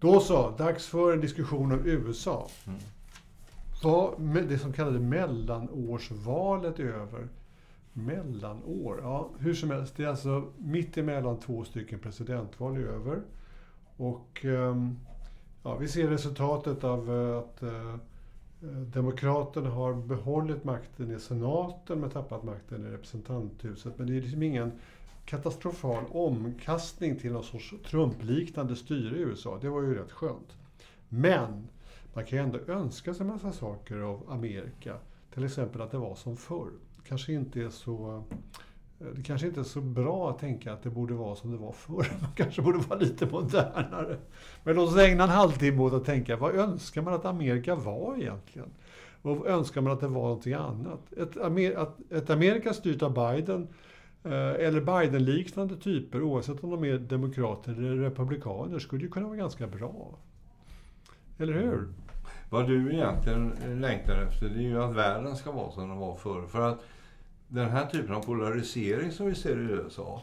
Då så, dags för en diskussion om USA. Mm. Vad det som kallades mellanårsvalet är över. Mellanår? Ja, hur som helst. Det är alltså mitt emellan två stycken presidentval är över. Och ehm, ja, vi ser resultatet av eh, att eh, Demokraterna har behållit makten i senaten men tappat makten i representanthuset. Men det är liksom ingen katastrofal omkastning till någon sorts Trump-liknande styre i USA. Det var ju rätt skönt. Men man kan ju ändå önska sig en massa saker av Amerika. Till exempel att det var som förr. Kanske inte är så, eh, det kanske inte är så bra att tänka att det borde vara som det var förr. Man kanske borde vara lite modernare. Men låt oss ägna en halvtimme åt att tänka, vad önskar man att Amerika var egentligen? Vad önskar man att det var någonting annat? Ett, Amer ett Amerika styrt av Biden Eh, eller Biden-liknande typer, oavsett om de är demokrater eller republikaner, skulle ju kunna vara ganska bra. Eller hur? Mm. Vad du egentligen eh, längtar efter, det är ju att världen ska vara som den var förr. För att den här typen av polarisering som vi ser i USA,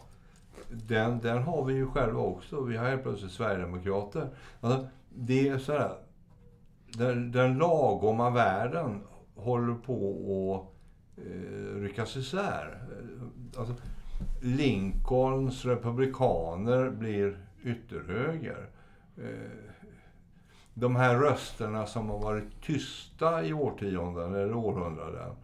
den, den har vi ju själva också. Vi har helt plötsligt Sverigedemokrater. Alltså, det är sådär, den, den lagoma världen håller på att eh, ryckas isär. Eh, alltså, Lincolns republikaner blir ytterhöger. Eh, de här rösterna som har varit tysta i årtionden eller århundraden,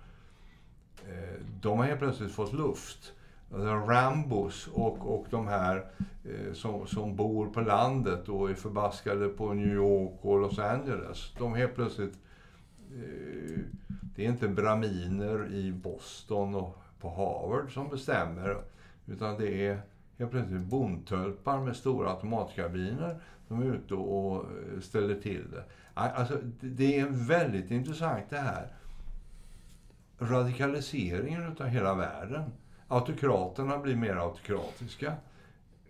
eh, de har helt plötsligt fått luft. Alltså Rambos och, och de här eh, som, som bor på landet och är förbaskade på New York och Los Angeles. De helt plötsligt Eh, det är inte braminer i Boston och på Harvard som bestämmer. Utan det är helt plötsligt bondtölpar med stora automatkabiner som är ute och ställer till det. Alltså, det är väldigt intressant det här. Radikaliseringen av hela världen. Autokraterna blir mer autokratiska.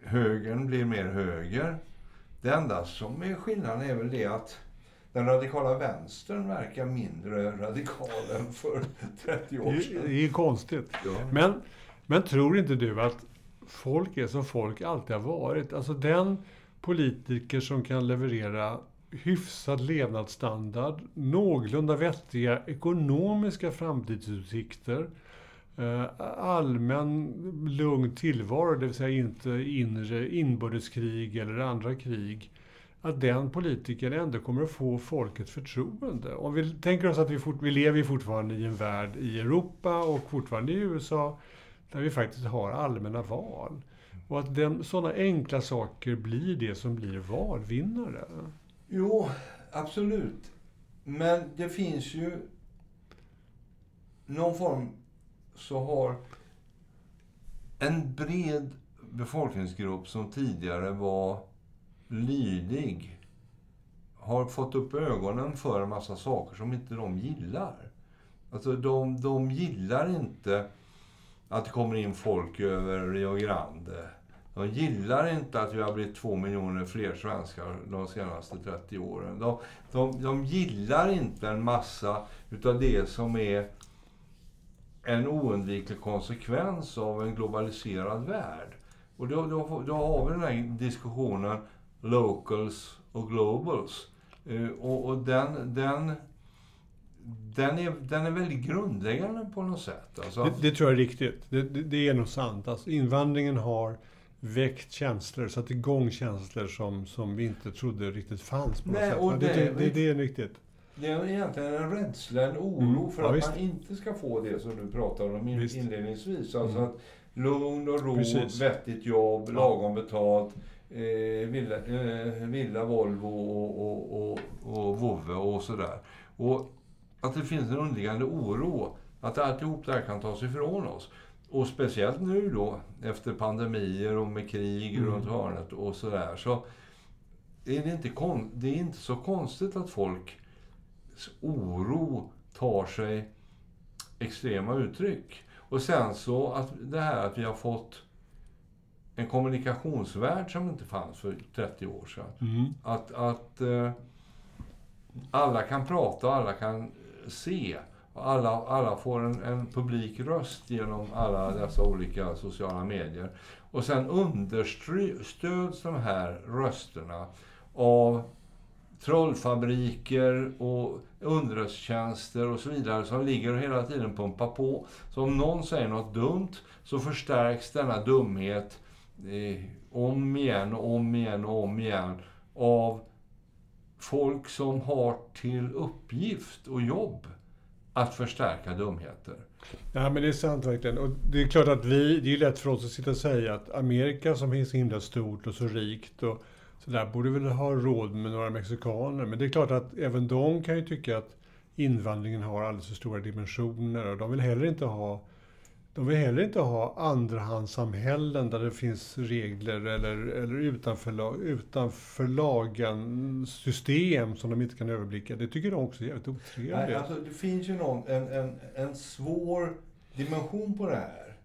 Högern blir mer höger. Det enda som är skillnaden är väl det att den radikala vänstern verkar mindre radikal än för 30 år sedan. Det är konstigt. Ja. Men, men tror inte du att folk är som folk alltid har varit? Alltså den politiker som kan leverera hyfsad levnadsstandard, någorlunda vettiga ekonomiska framtidsutsikter, eh, allmän lugn tillvaro, det vill säga inte inre inbördeskrig eller andra krig att den politikern ändå kommer att få folkets förtroende. Om vi tänker oss att vi, fort, vi lever fortfarande i en värld i Europa och fortfarande i USA där vi faktiskt har allmänna val. Och att den, sådana enkla saker blir det som blir valvinnare. Jo, absolut. Men det finns ju någon form så har en bred befolkningsgrupp som tidigare var lydig har fått upp ögonen för en massa saker som inte de gillar. Alltså de, de gillar inte att det kommer in folk över Rio Grande. De gillar inte att vi har blivit två miljoner fler svenskar de senaste 30 åren. De, de, de gillar inte en massa utav det som är en oundviklig konsekvens av en globaliserad värld. Och då, då, då har vi den här diskussionen locals och globals. Uh, och, och den, den, den, är, den är väldigt grundläggande på något sätt. Alltså. Det, det, tror jag är riktigt. Det, det, det, är nog sant. Alltså, invandringen har väckt känslor, satt igång känslor som, som vi inte trodde riktigt fanns på något Nej, sätt. Och det, det, det, det är riktigt. Det är egentligen en rädsla, en oro mm. för ja, att visst. man inte ska få det som du pratade om visst. inledningsvis. Alltså mm. att lugn och ro, Precis. vettigt jobb, lagom betalt eh, villa, eh, villa, Volvo och, och, och, och Vove och sådär. Och att det finns en underliggande oro att alltihop det här kan tas ifrån oss. Och speciellt nu då, efter pandemier och med krig mm. runt hörnet och sådär, så är det, inte kon det är inte så konstigt att folks oro tar sig extrema uttryck. Och sen så att det här att vi har fått en kommunikationsvärld som inte fanns för 30 år sedan. Mm. Att, att eh, alla kan prata och alla kan se. Och alla, alla får en, en publik röst genom alla dessa olika sociala medier. Och sen understöds de här rösterna av trollfabriker och underrättelsetjänster och så vidare som ligger och hela tiden pumpar på. Så om någon säger något dumt så förstärks denna dumhet eh, om igen och om igen och om igen av folk som har till uppgift och jobb att förstärka dumheter. Ja, men det är sant verkligen. Och det är klart att vi, det är lätt för oss att sitta och säga att Amerika som är så himla stort och så rikt och så där borde väl ha råd med några mexikaner. Men det är klart att även de kan ju tycka att invandringen har alldeles för stora dimensioner och de vill heller inte ha de vill heller inte ha andrahandssamhällen där det finns regler eller, eller utanför, utanför lagen system som de inte kan överblicka. Det tycker de också är jävligt otrevligt. Nej, alltså, det finns ju någon, en, en, en svår dimension på det här.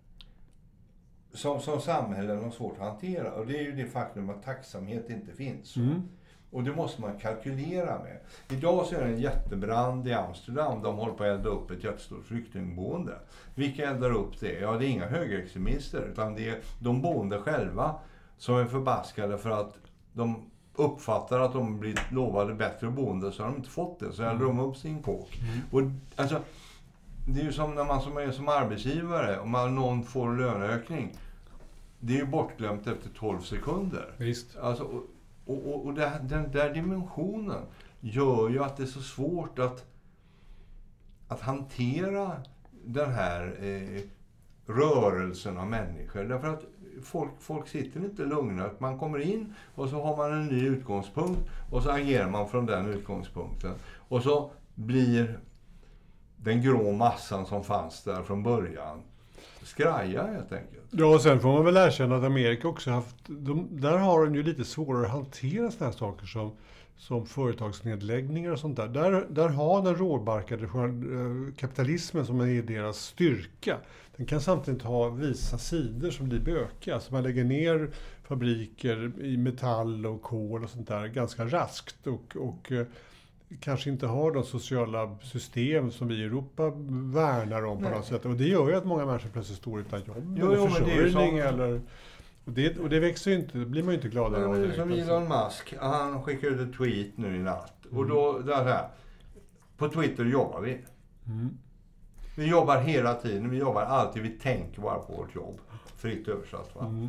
Som, som samhällen har svårt att hantera. Och det är ju det faktum att tacksamhet inte finns. Mm. Och det måste man kalkylera med. Idag så är det en jättebrand i Amsterdam. De håller på att elda upp ett jättestort flyktingboende. Vilka eldar upp det? Ja, det är inga högerextremister. Utan det är de boende själva som är förbaskade för att de uppfattar att de blivit lovade bättre boende så har de inte fått det. Så eldar de upp sin kåk. Mm. Och, alltså, det är ju som när man som är som arbetsgivare, om man, någon får löneökning. Det är ju bortglömt efter 12 sekunder. Visst. Alltså, och och, och, det, den där dimensionen gör ju att det är så svårt att, att hantera den här eh, rörelsen av människor. Därför att folk, folk sitter inte lugna. Man kommer in och så har man en ny utgångspunkt och så agerar man från den utgångspunkten. Och så blir den grå massan som fanns där från början skraja helt enkelt. Ja, och sen får man väl erkänna att Amerika också haft... De, där har de ju lite svårare att hantera sådana här saker som, som företagsnedläggningar och sånt där. Där, där har den råbarkade eh, kapitalismen som är deras styrka. Den kan samtidigt ha vissa sidor som blir bökiga. Alltså man lägger ner fabriker i metall och kol och sånt där ganska raskt. Och, och eh, kanske inte har de sociala system som vi i Europa värnar om på Nej. något sätt. Och det gör ju att många människor plötsligt står utan jobb jo, eller försörjning eller... Och det, och det växer ju inte, det blir man ju inte gladare av. Det är som Elon Musk, han skickade ut ett tweet nu i natt. Mm. Och då, där här, på Twitter jobbar vi. Mm. Vi jobbar hela tiden, vi jobbar alltid, vi tänker bara på vårt jobb. Fritt översatt va. Mm.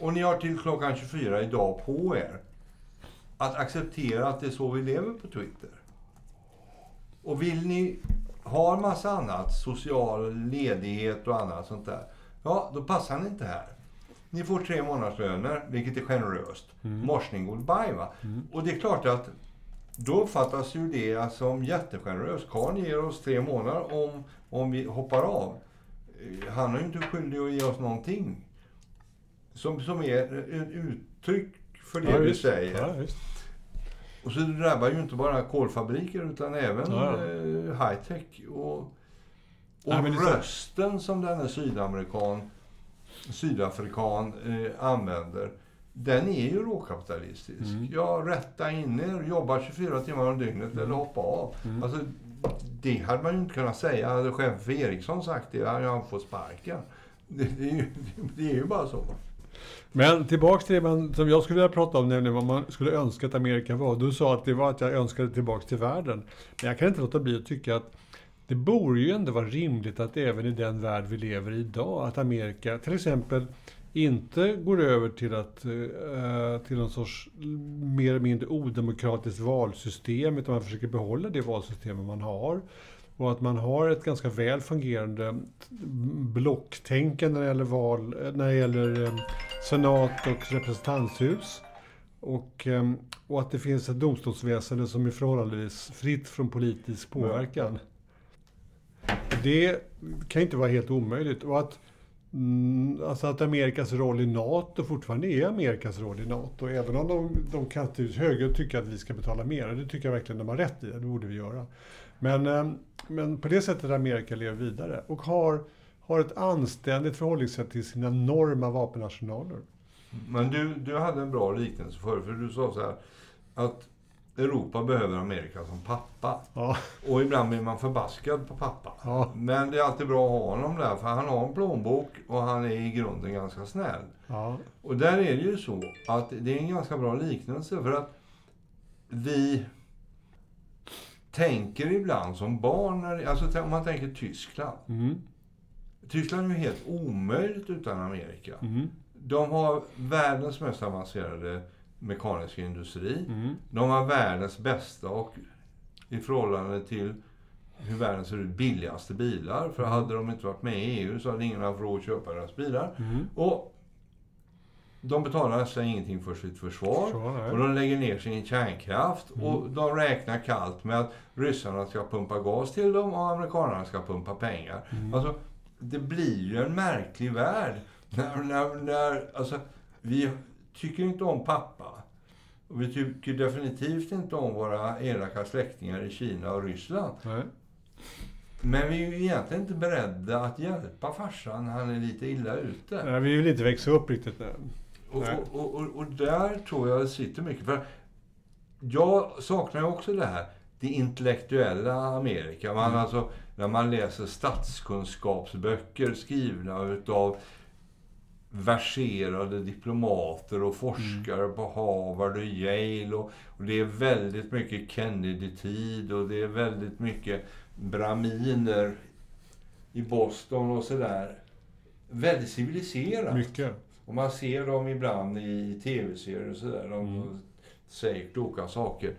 Och ni har till klockan 24 idag på er att acceptera att det är så vi lever på Twitter. Och vill ni ha en massa annat, social ledighet och annat sånt där, ja, då passar ni inte här. Ni får tre månadslöner, vilket är generöst. Mm. Morsning goodbye, va? Mm. Och det är klart att då uppfattas ju det som jättegeneröst. Karl ger oss tre månader om, om vi hoppar av. Han är ju inte skyldig att ge oss någonting. Som, som är ett uttryck för det ja, du säger. Ja, och så drabbar ju inte bara kolfabriker utan även ja. eh, high-tech. Och, och ja, rösten som denne sydamerikan, sydafrikan eh, använder, den är ju råkapitalistisk. Mm. Ja, rätta in er, jobba 24 timmar om dygnet mm. eller hoppa av. Mm. Alltså, det hade man ju inte kunnat säga. Hade chefen för Ericsson sagt det, hade han fått sparken. Det, det, är ju, det är ju bara så. Men tillbaks till det man, som jag skulle vilja prata om, nämligen vad man skulle önska att Amerika var. Du sa att det var att jag önskade tillbaks till världen. Men jag kan inte låta bli att tycka att det borde ju ändå vara rimligt att även i den värld vi lever i idag, att Amerika till exempel inte går över till, att, eh, till någon sorts mer eller mindre odemokratiskt valsystem, utan man försöker behålla det valsystem man har. Och att man har ett ganska väl fungerande blocktänkande när det gäller val, när det gäller eh, senat och representanthus. Och, eh, och att det finns ett domstolsväsende som är förhållandevis fritt från politisk påverkan. Det kan inte vara helt omöjligt. Och att, mm, alltså att Amerikas roll i NATO fortfarande är Amerikas roll i NATO. Även om de, de kan högre tycka att vi ska betala mer. Det tycker jag verkligen de har rätt i. Det borde vi göra. Men, eh, men på det sättet Amerika lever vidare och har, har ett anständigt förhållningssätt till sina enorma vapenarsenaler. Men du, du hade en bra liknelse förr, för du sa så här att Europa behöver Amerika som pappa. Ja. Och ibland blir man förbaskad på pappa. Ja. Men det är alltid bra att ha honom där, för han har en plånbok och han är i grunden ganska snäll. Ja. Och där är det ju så att det är en ganska bra liknelse, för att vi tänker ibland som barn, alltså om man tänker Tyskland. Mm. Tyskland är ju helt omöjligt utan Amerika. Mm. De har världens mest avancerade mekaniska industri. Mm. De har världens bästa och i förhållande till hur världen ser ut billigaste bilar. För hade de inte varit med i EU så hade ingen haft råd att köpa deras bilar. Mm. Och de betalar nästan ingenting för sitt försvar. Nej. Och de lägger ner sin kärnkraft. Mm. Och de räknar kallt med att ryssarna ska pumpa gas till dem och amerikanerna ska pumpa pengar. Mm. Alltså, det blir ju en märklig värld. När, när, när, alltså, vi tycker inte om pappa. Och vi tycker definitivt inte om våra elaka släktingar i Kina och Ryssland. Nej. Men vi är ju egentligen inte beredda att hjälpa farsan när han är lite illa ute. Nej, vi vill inte växa upp riktigt nu. Och, och, och, och där tror jag det sitter mycket. För jag saknar ju också det här, det intellektuella Amerika. Man, Mm. alltså, när man läser statskunskapsböcker skrivna utav verserade diplomater och forskare på Harvard och Yale. Och, och det är väldigt mycket Kennedy-tid och det är väldigt mycket braminer i Boston och sådär. Väldigt civiliserat. Mycket. Och man ser dem ibland i tv-serier och sådär. De Mm. säger kloka saker.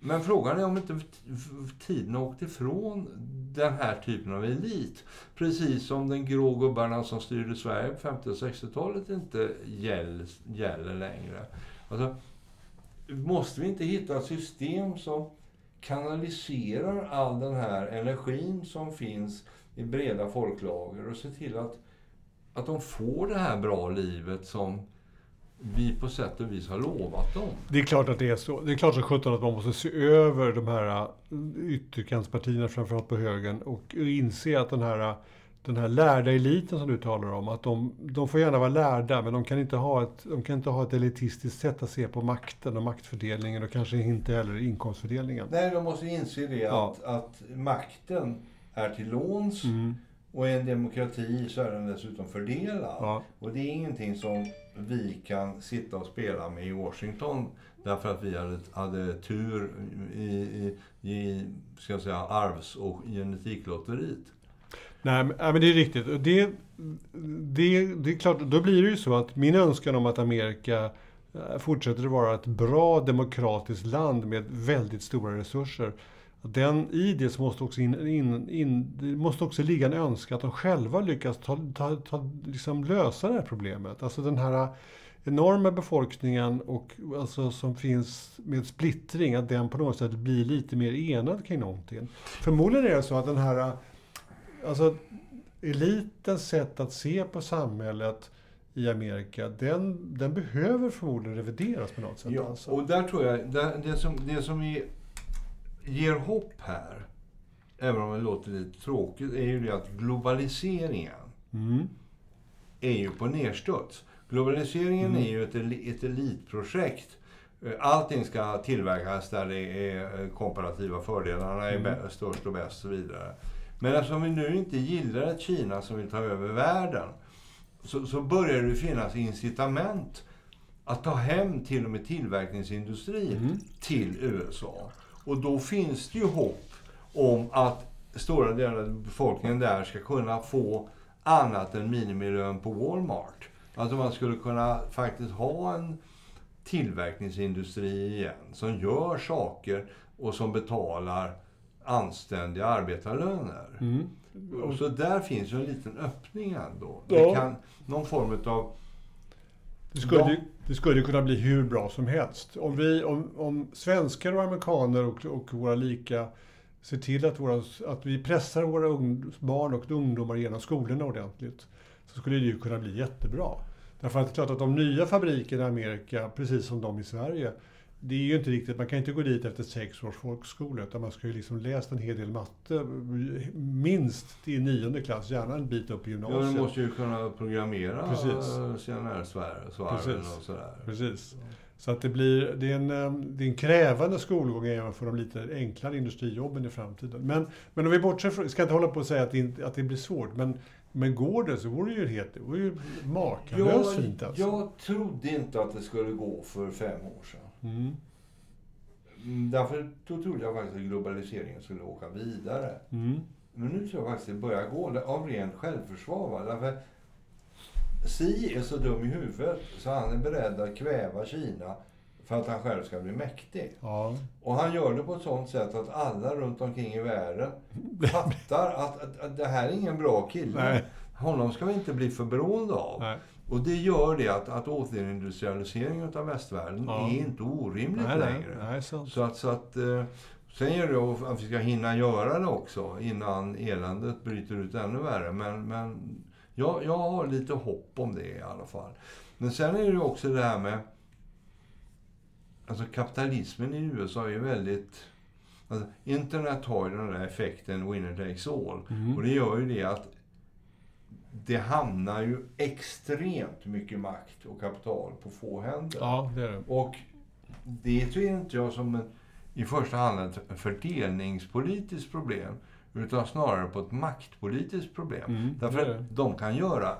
Men frågan är om inte tiden har åkt ifrån den här typen av elit. Precis som den grå gubbarna som styrde Sverige på 50 och 60-talet inte gäll, gäller längre. Alltså, måste vi inte hitta ett system som kanaliserar all den här energin som finns i breda folklager och se till att, att de får det här bra livet som vi på sätt och vis har lovat dem. Det är klart att det är så. Det är klart som sjutton att man måste se över de här äh, ytterkantspartierna, framförallt på högen, och inse att den här, den här lärda eliten som du talar om, att de, de får gärna vara lärda, men de kan, inte ha ett, de kan inte ha ett elitistiskt sätt att se på makten och maktfördelningen och kanske inte heller inkomstfördelningen. Nej, de måste inse det Ja. att, att makten är till låns Mm. och i en demokrati så är den dessutom fördelad. Ja. Och det är ingenting som vi kan sitta och spela med i Washington därför att vi hade, hade tur i, i, i ska jag säga, arvs och genetiklotteriet. Nej, men, det är riktigt. Det, det, det är klart, då blir det ju så att min önskan om att Amerika eh, fortsätter att vara ett bra demokratiskt land med väldigt stora resurser. Den, I det så måste också, in, in, in, det måste också ligga en önskan att de själva lyckas ta, ta, ta, liksom lösa det här problemet. Alltså den här enorma befolkningen och, alltså, som finns med splittring, att den på något sätt blir lite mer enad kring någonting. Förmodligen är det så att den här Alltså, elitens sätt att se på samhället i Amerika, den, den behöver förmodligen revideras på något sätt. Ja, alltså. och där tror jag, det, det, som, det som är, ger hopp här, även om det låter lite tråkigt, är ju det att globaliseringen Mm. är ju på nedstuds. Globaliseringen Mm. är ju ett, ett elitprojekt. Eh, Allting ska tillverkas där det är eh, komparativa fördelarna är Mm. störst och bäst och så vidare. Men eftersom vi nu inte gillar ett Kina som vill ta över världen så, så börjar det finnas incitament att ta hem till och med tillverkningsindustrin Mm. till USA. Och då finns det ju hopp om att stora delar av befolkningen där ska kunna få annat än minimilön på Walmart. Alltså man skulle kunna faktiskt ha en tillverkningsindustri igen som gör saker och som betalar anständiga arbetarlöner. Mm. Och så där finns ju en liten öppning ändå. Ja. Det kan, någon form av... Det, skulle, ju- det skulle kunna bli hur bra som helst. Om, vi, om, om svenskar och amerikaner och, och våra lika ser till att, våra, att vi pressar våra ung, barn och ungdomar genom skolorna ordentligt, så skulle det ju kunna bli jättebra. Därför att det är klart att de nya fabrikerna i Amerika, precis som de i Sverige, det är ju inte riktigt, man kan inte gå dit efter sex års folkskola, utan man ska ju liksom läst en hel del matte, minst till nionde klass, gärna en bit upp i Ja, gymnasiet. du måste ju kunna programmera Precis. CNR-svarven Precis. och sådär. Precis. Så att det blir, det är, en, eh, det är en krävande skolgång även för de lite enklare industrijobben i framtiden. Men, men om vi bortser från, ska inte hålla på och säga att det, inte, att det blir svårt, men, men går det så vore det ju helt, det vore ju makalöst fint alltså. Jag trodde inte att det skulle gå för fem år sedan. Mm. Mm, Därför då trodde jag faktiskt att globaliseringen skulle åka vidare. Mm. Men nu tror jag faktiskt att det börjar gå av ren självförsvar. Va? Därför Xi är så dum i huvudet så han är beredd att kväva Kina för att han själv ska bli mäktig. Ja. Och han gör det på ett sånt sätt att alla runt omkring i världen fattar att, att, att det här är ingen bra kille. Nej. Honom ska vi inte bli för beroende av. Nej. Och det gör det att, att återindustrialiseringen av västvärlden Ja. är inte orimligt Nej, längre. nej, sant. Så att, så att eh, sen gäller det att vi ska hinna göra det också innan eländet bryter ut ännu värre. Men, men jag, jag har lite hopp om det i alla fall. Men sen är det också det här med... Alltså kapitalismen i USA är ju väldigt... Alltså, internet har ju den där effekten winner takes all. Mm. Och det gör ju det att det hamnar ju extremt mycket makt och kapital på få händer. Ja, det är det. Och det ser inte jag som en, i första hand ett fördelningspolitiskt problem, utan snarare på ett maktpolitiskt problem. Mm, Därför att de kan göra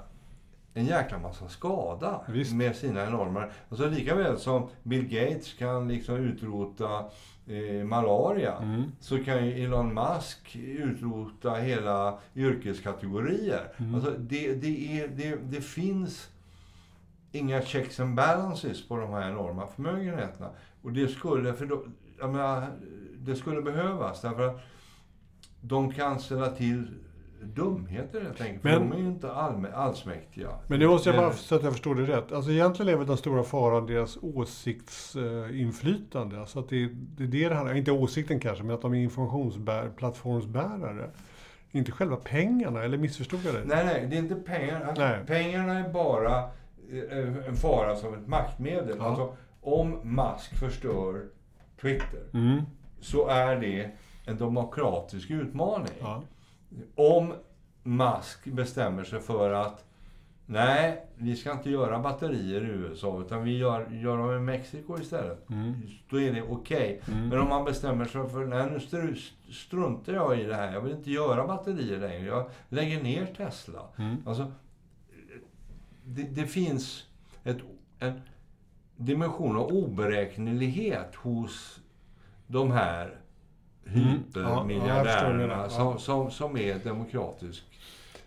en jäkla massa skada Visst. med sina enorma... Alltså lika väl som Bill Gates kan liksom utrota eh, malaria, Mm. så kan ju Elon Musk utrota hela yrkeskategorier. Mm. Alltså det, det, är, det, det finns inga checks and balances på de här enorma förmögenheterna. Och det skulle, för då, jag menar, det skulle behövas därför att de kan ställa till dumheter helt enkelt. För Men- de är ju inte allmä, allsmäktiga. Men det måste jag bara, så att jag förstår det rätt. Alltså egentligen är väl den stora faran deras åsiktsinflytande. Alltså att det, det är det det handlar Inte åsikten kanske, men att de är informationsplattformsbärare. Inte själva pengarna, eller missförstod jag det? Nej, nej, det är inte pengar. Alltså, Nej. Pengarna är bara eh, en fara som ett maktmedel. Ja. Alltså, om Musk förstör Twitter Mm. så är det en demokratisk utmaning. Ja. Om Musk bestämmer sig för att nej, vi ska inte göra batterier i USA utan vi gör, gör dem i Mexiko istället. Mm. Då är det okej. Mm. Men om man bestämmer sig för nej, nu stru- struntar jag i det här. Jag vill inte göra batterier längre. Jag lägger ner Tesla. Mm. Alltså, det, det finns ett, en dimension av oberäknelighet hos de här hypermiljardärerna menar. Ja. som, som, som är demokratisk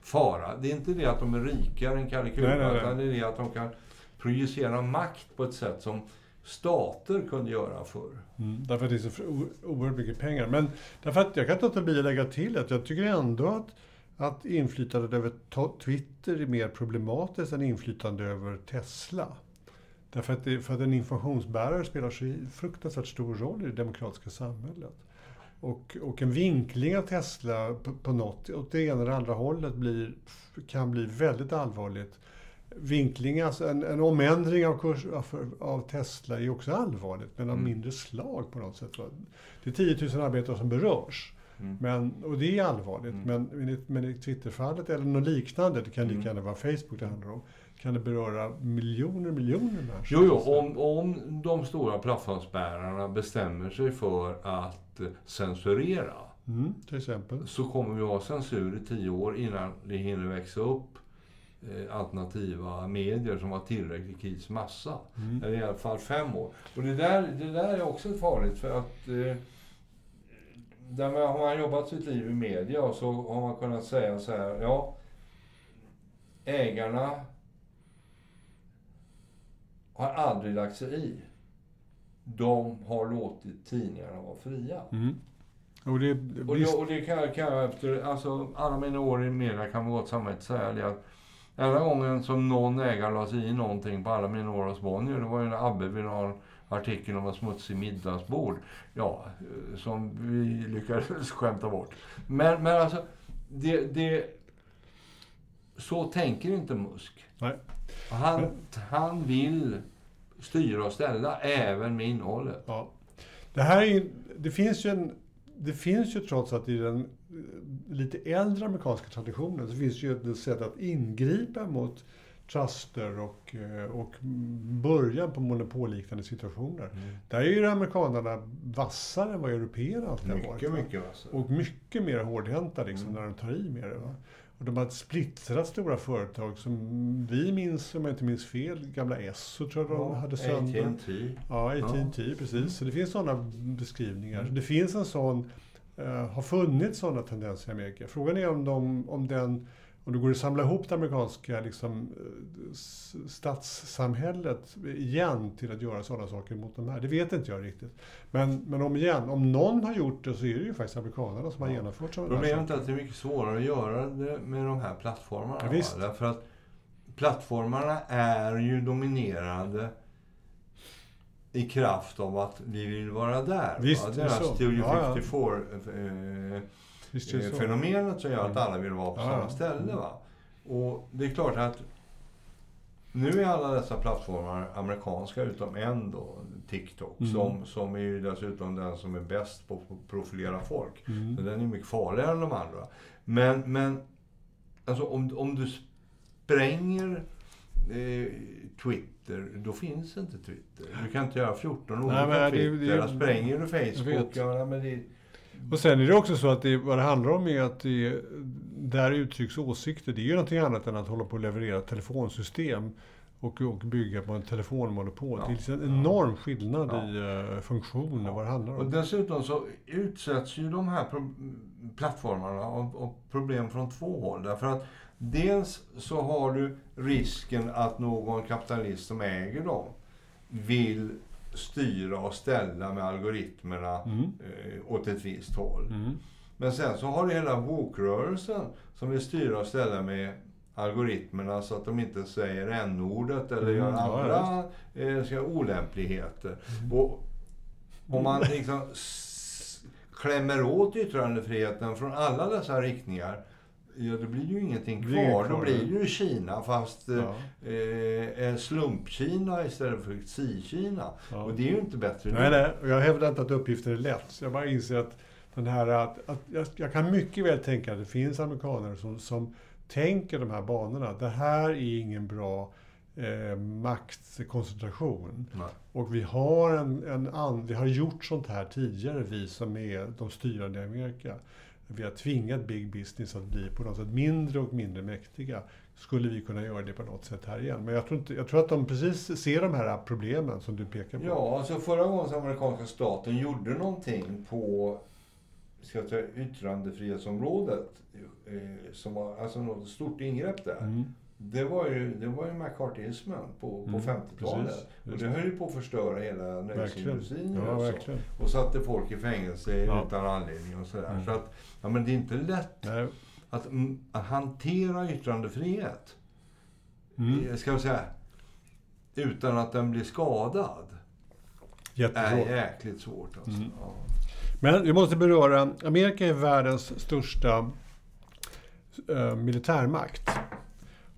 fara. Det är inte det att de är rikare än Kalle nej. utan det är det att de kan projicera makt på ett sätt som stater kunde göra förr. Mm, därför att det är så oerhört mycket pengar. Men därför att jag kan inte låta bli att lägga till att jag tycker ändå att, att inflytandet över Twitter är mer problematiskt än inflytande över Tesla. Därför att, det, för att en informationsbärare spelar så fruktansvärt stor roll i det demokratiska samhället. Och, och en vinkling av Tesla på, på något, åt det ena eller andra hållet blir, kan bli väldigt allvarligt. Vinkling, alltså en, en omändring av, kurs, av, av Tesla är också allvarligt, men av Mm. mindre slag på något sätt. Det är 10 000 arbetare som berörs. Mm. Men, och det är allvarligt. Mm. Men, men, i, men i Twitterfallet eller något liknande, det kan lika Mm. gärna vara Facebook det handlar om, kan det beröra miljoner, miljoner människor. Jo, jo om, om de stora plattformsbärarna bestämmer sig för att eh, censurera Mm, till exempel. så kommer vi ha censur i tio år innan det hinner växa upp eh, alternativa medier som har tillräcklig kritisk massa. Mm. Eller i alla fall fem år. Och det där, det där är också farligt för att eh, där man, har man jobbat sitt liv i media och så har man kunnat säga så här, ja, ägarna har aldrig lagt sig i. De har låtit tidningarna vara fria. Mm. Och det, Och det, och det kan, jag- kan jag efter alltså, alla mina år i media kan man gott samtidigt säga det att enda gången som någon ägare la sig i någonting på alla mina år hos Bonnier, det var ju när Abbe ville ha en artikel om en smutsig middagsbord. Ja, eh, som vi lyckades skämta bort. Men, men alltså, det, det... Så tänker inte Musk. Nej. Han, han vill styra och ställa även med innehållet. ja. det här är ju, det finns ju en, det finns ju trots att i den eh, lite äldre amerikanska traditionen så finns ju ett sätt att ingripa mot truster och, eh, och början på monopolliknande situationer. Mm. Där är ju amerikanerna vassare än vad européerna alltid har varit. Mycket, mycket vassare. Och mycket mer hårdhänta liksom, Mm. när de tar i med det. Va? Och de har splittrat stora företag som vi minns, om jag inte minns fel, gamla Esso tror jag de hade sönder. AT&T. Ja, AT&T precis. Så det finns sådana beskrivningar. Så det finns en sån, eh, har funnits sådana tendenser i Amerika. Frågan är om, de, om den om det går att samla ihop det amerikanska liksom, eh, s- stadssamhället igen till att göra sådana saker mot de här. Det vet inte jag riktigt. Men, men om igen, om någon har gjort det så är det ju faktiskt amerikanerna som har Ja. genomfört sådana Problemet är att det är mycket svårare att göra det med de här plattformarna. Ja, visst. Därför att plattformarna är ju dominerande i kraft av att vi vill vara där. Visst, va? Deras. Studio Ja, ja. 54 Visst är det eh, så. fenomenet som gör att Mm. alla vill vara på Ja, samma ställe. Va? Och det är klart att nu är alla dessa plattformar amerikanska utom en då, TikTok, Mm. som, som är ju dessutom den som är bäst på att profilera folk. Så Mm. den är mycket farligare än de andra. Men, men alltså om, om du spränger eh, Twitter, då finns inte Twitter. Du kan inte göra 14 olika Nej, men det- Twitter. det- spränger du Jag Facebook, vet. ja, men det, Och sen är det också så att det, vad det handlar om är att det, där uttrycks åsikter. Det är ju någonting annat än att hålla på och leverera telefonsystem och, och bygga på en telefonmonopol. Ja. Det är en enorm skillnad Ja. i uh, funktion Ja. och vad det handlar Och om. dessutom så utsätts ju de här plattformarna av, av problem från två håll. Därför att dels så har du risken att någon kapitalist som äger dem vill styra och ställa med algoritmerna Mm. eh, åt ett visst håll. Mm. Men sen så har du hela woke-rörelsen som vill styra och ställa med algoritmerna så att de inte säger n-ordet eller Mm, gör ja, andra eh, ska, olämpligheter. Mm. Och om man liksom klämmer åt yttrandefriheten från alla dessa riktningar, ja då blir ju ingenting Det blir inget kvar. kvar, Då blir det ju Kina fast eh, Ja. eh, slump-Kina istället för Xi-Kina. Ja. Och det är ju inte bättre Nej, nej. Och jag hävdar inte att uppgiften är lätt. Jag bara inser att den här att, att jag, jag kan mycket väl tänka att det finns amerikaner som, som tänker de här banorna. Det här är ingen bra eh, maktkoncentration. Nej. Och vi har, en, en an, vi har gjort sånt här tidigare, vi som är de styrande i Amerika. Vi har tvingat big business att bli på något sätt mindre och mindre mäktiga. Skulle vi kunna göra det på något sätt här igen? Men jag tror, inte, jag tror att de precis ser de här problemen som du pekar på. Ja, alltså förra gången som amerikanska staten gjorde någonting på ska jag säga, yttrandefrihetsområdet, eh, som var alltså något stort ingrepp där. Mm. Det var ju, det var ju McCarthyismen på, på Mm, 50-talet. precis. Och det höll ju på att förstöra hela nöjesindustrin Ja, USA. verkligen. Och satte folk i fängelse Ja. utan anledning och sådär. Mm. Så att, ja men det är inte lätt Nej. att, mm, att hantera yttrandefrihet. Mm. eh, Ska vi säga, utan att den blir skadad. Är Jättebra. jäkligt svårt alltså. Mm. Ja. Men vi måste beröra, Amerika är världens största eh, militärmakt.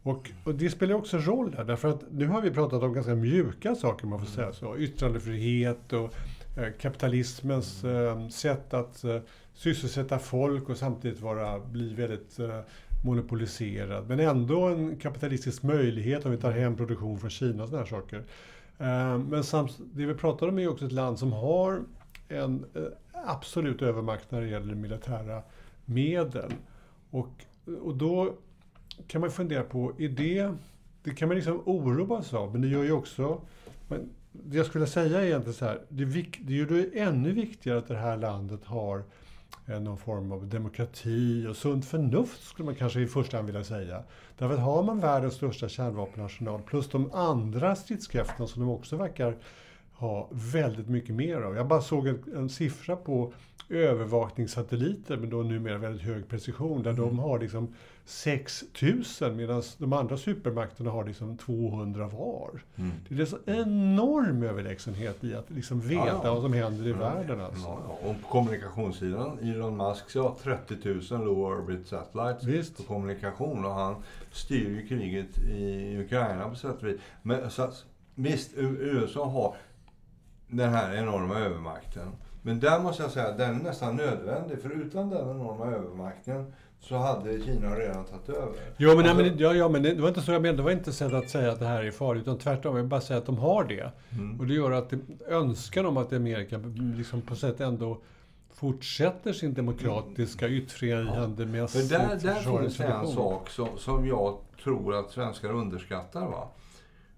Och, och det spelar också roll här, därför att nu har vi pratat om ganska mjuka saker, man får säga så. Yttrandefrihet och eh, kapitalismens eh, sätt att eh, sysselsätta folk och samtidigt vara, bli väldigt eh, monopoliserad. Men ändå en kapitalistisk möjlighet om vi tar hem produktion från Kina och sådana här saker. Eh, men samt, det vi pratar om är också ett land som har en eh, absolut övermakt när det gäller militära medel. Och, och då kan man fundera på, är det, det kan man liksom oroa sig av, men det gör ju också, men det jag skulle säga är egentligen så här, det, vik, det är ju ännu viktigare att det här landet har eh, någon form av demokrati och sunt förnuft skulle man kanske i första hand vilja säga. Därför att har man världens största kärnvapenarsenal plus de andra stridskrafterna som de också verkar ha väldigt mycket mer av. Jag bara såg en, en siffra på övervakningssatelliter med då numera väldigt hög precision där de har liksom 6000 medan de andra supermakterna har liksom 200 var. Mm. Det är så enorm överlägsenhet i att liksom veta Ja, ja. vad som händer i Ja, världen. Alltså. Ja. Och på kommunikationssidan, Elon Musk sa 30 000 low orbit satellites Visst. på kommunikation och han styr ju kriget i Ukraina på sätt och vis. Men så, visst, USA har den här enorma övermakten. Men där måste jag säga att den är nästan nödvändig. För utan den enorma övermakten så hade Kina redan tagit över. Ja, men, Alltså- nej, men, ja, ja, men det det var inte så jag menade. Det var inte så att säga att det här är farligt, utan tvärtom. Jag vill bara säga att de har det. Mm. Och det gör att det, önskan om att Amerika liksom på sätt ändå fortsätter sin demokratiska För yttrandefrihandelmässigt där, där finns en sak som, som jag tror att svenskar underskattar. Va?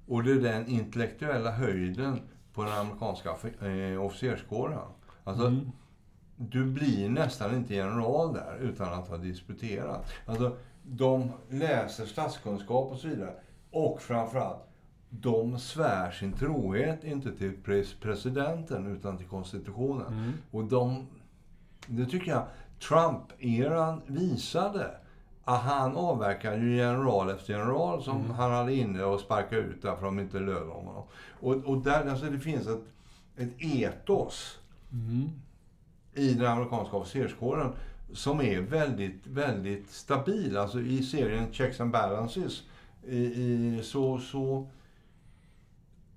Och det är den intellektuella höjden på den amerikanska eh, officerskåren. Alltså, Mm. du blir nästan inte general där utan att ha disputerat. Alltså, de läser statskunskap och så vidare. Och framförallt, de svär sin trohet inte till pres- presidenten utan till konstitutionen. Mm. Och de, det tycker jag Trump-eran visade. Han avverkade ju general efter general som Mm. han hade inne och sparkade ut därför de inte löd honom. Och, och där, alltså det finns ett, ett etos Mm. i den amerikanska officerskåren som är väldigt, väldigt stabil. Alltså i serien Checks and Balances i, i, så, så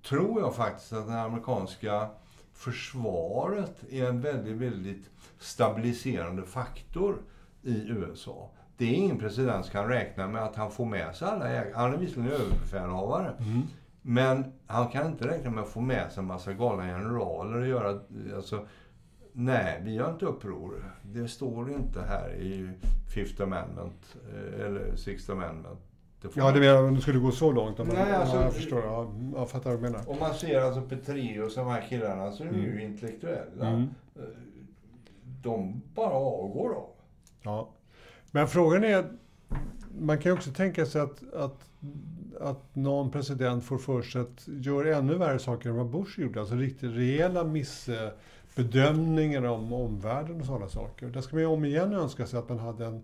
tror jag faktiskt att det amerikanska försvaret är en väldigt, väldigt stabiliserande faktor i USA. Det är ingen president som kan räkna med att han får med sig alla jägare. Han är visserligen överbefälhavare. Mm. Men han kan inte räkna med att få med sig en massa galna generaler och göra... Alltså, nej, vi gör inte uppror. Det står inte här i Fifth Amendment eh, eller Sixth Amendment. Det Ja, det menar om det skulle gå så långt? Om man, Nej, alltså- ja, jag förstår. Ja, jag fattar vad du menar. Om man ser alltså Petraeus och de här killarna så är de ju Mm. intellektuella. Mm. Eh, De bara avgår då. Ja. Men frågan är, man kan ju också tänka sig att, att, att någon president får för sig att göra ännu värre saker än vad Bush gjorde. Alltså riktigt rejäla missbedömningar om omvärlden och sådana saker. Där ska man ju om igen önska sig att man hade en,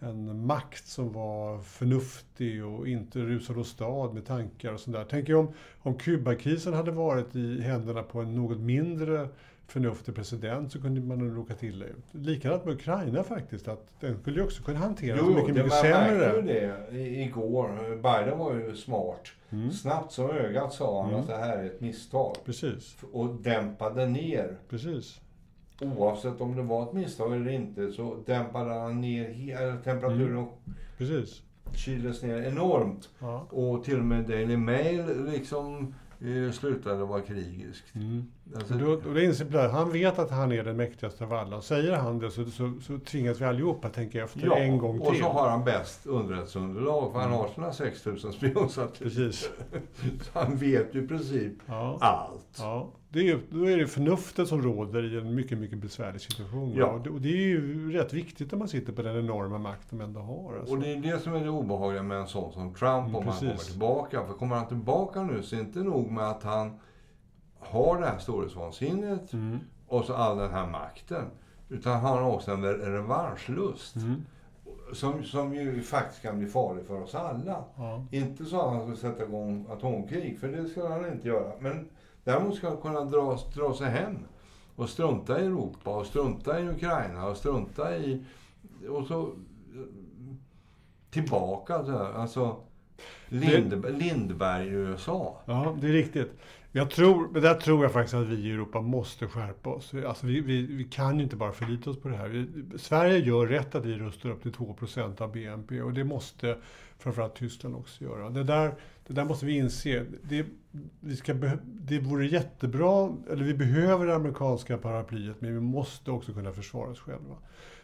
en makt som var förnuftig och inte rusade åstad med tankar och sådär. Tänk om, om Kubakrisen hade varit i händerna på en något mindre förnuftig president så kunde man nog råkat illa ut. Likadant med Ukraina faktiskt, att den skulle ju också kunna hanteras mycket, det, mycket sämre. det i- igår. Biden var ju smart. Mm. Snabbt som ögat sa han Mm. att det här är ett misstag. Precis, Och dämpade ner precis. Oavsett om det var ett misstag eller inte så dämpade han ner, temperaturen Mm. Precis. kyldes ner enormt. Ja. Och till och med Daily Mail liksom slutade vara krigiskt. Mm. Alltså, Och då, och det inser Blair, han vet att han är den mäktigaste av alla. Säger han det så, så, så tvingas vi allihopa tänka efter ja, en gång och till. så har han bäst underrättelseunderlag för han Mm. har sina 6000 spionsatelliter. Precis. Så han vet ju i princip Ja. allt. Ja, det är, ju- då är det förnuftet som råder i en mycket, mycket besvärlig situation. Ja. Och, det, och det är ju rätt viktigt när man sitter på den enorma makt de ändå har. Alltså. Och det är det som är det obehagliga med en sån som Trump Mm, om han kommer precis. tillbaka. För kommer han tillbaka nu så är det inte nog med att han har det här storhetsvansinnet Mm. och så all den här makten. Utan han har också en revanschlust. Mm. Som, som ju faktiskt kan bli farlig för oss alla. Ja. Inte så att han skulle sätta igång atomkrig, för det skulle han inte göra. Men däremot ska han kunna dra, dra sig hem. Och strunta i Europa, och strunta i Ukraina, och strunta i... Och så... Tillbaka så här. Alltså... Lind, Lindberg i USA. ja, det är riktigt. Jag tror, men där tror jag faktiskt att vi i Europa måste skärpa oss. Alltså vi, vi, vi kan ju inte bara förlita oss på det här. Vi, Sverige gör rätt att vi rustar upp till 2% av BNP och det måste framförallt Tyskland också göra. Det där, det där måste vi inse. Det, vi ska det vore jättebra, eller vi behöver det amerikanska paraplyet, men vi måste också kunna försvara oss själva.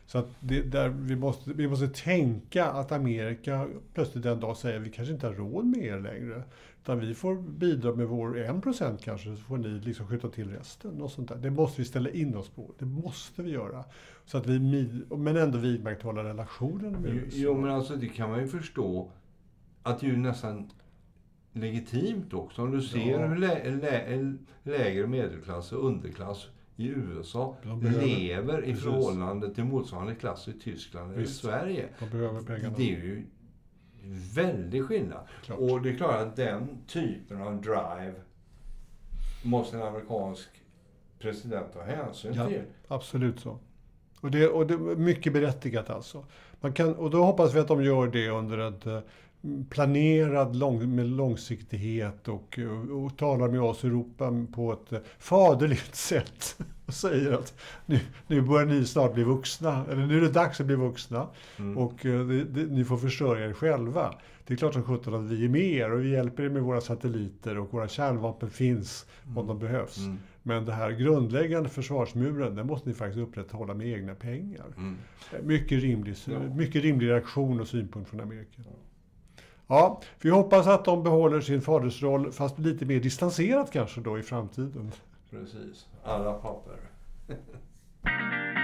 Så att det, där vi, måste, vi måste tänka att Amerika plötsligt en dag säger vi kanske inte har råd med er längre. Utan vi får bidra med vår 1% kanske, så får ni liksom skjuta till resten. Och sånt där. Det måste vi ställa in oss på. Det måste vi göra. Så att vi, men ändå vidmakthålla relationen med USA. jo, men alltså det kan man ju förstå att ju nästan legitimt också. Om du ser Ja. hur lä, lä, lägre medelklass och underklass i USA behöver- lever i precis. förhållande till motsvarande klass i Tyskland eller Visst. Sverige. De behöver pengarna. Det är ju väldig skillnad. Klart. Och det är klart att den typen av drive måste en amerikansk president ta hänsyn Ja. till. Absolut så. Och det, och det är mycket berättigat alltså. Man kan, och då hoppas vi att de gör det under ett eh, planerad lång, med långsiktighet och, och, och talar med oss i Europa på ett faderligt sätt. Och säger att nu, nu börjar ni snart bli vuxna, eller nu är det dags att bli vuxna. Mm. Och uh, det, det, ni får försörja er själva. Det är klart som sjutton att vi är med er och vi hjälper er med våra satelliter och våra kärnvapen finns mm. om de behövs. Mm. Men den här grundläggande försvarsmuren, den måste ni faktiskt upprätthålla med egna pengar. Mm. Mycket, rimlig, ja. mycket rimlig reaktion och synpunkt från Amerika. Ja, vi hoppas att de behåller sin fadersroll, fast lite mer distanserat kanske då i framtiden. Precis. Alla papper.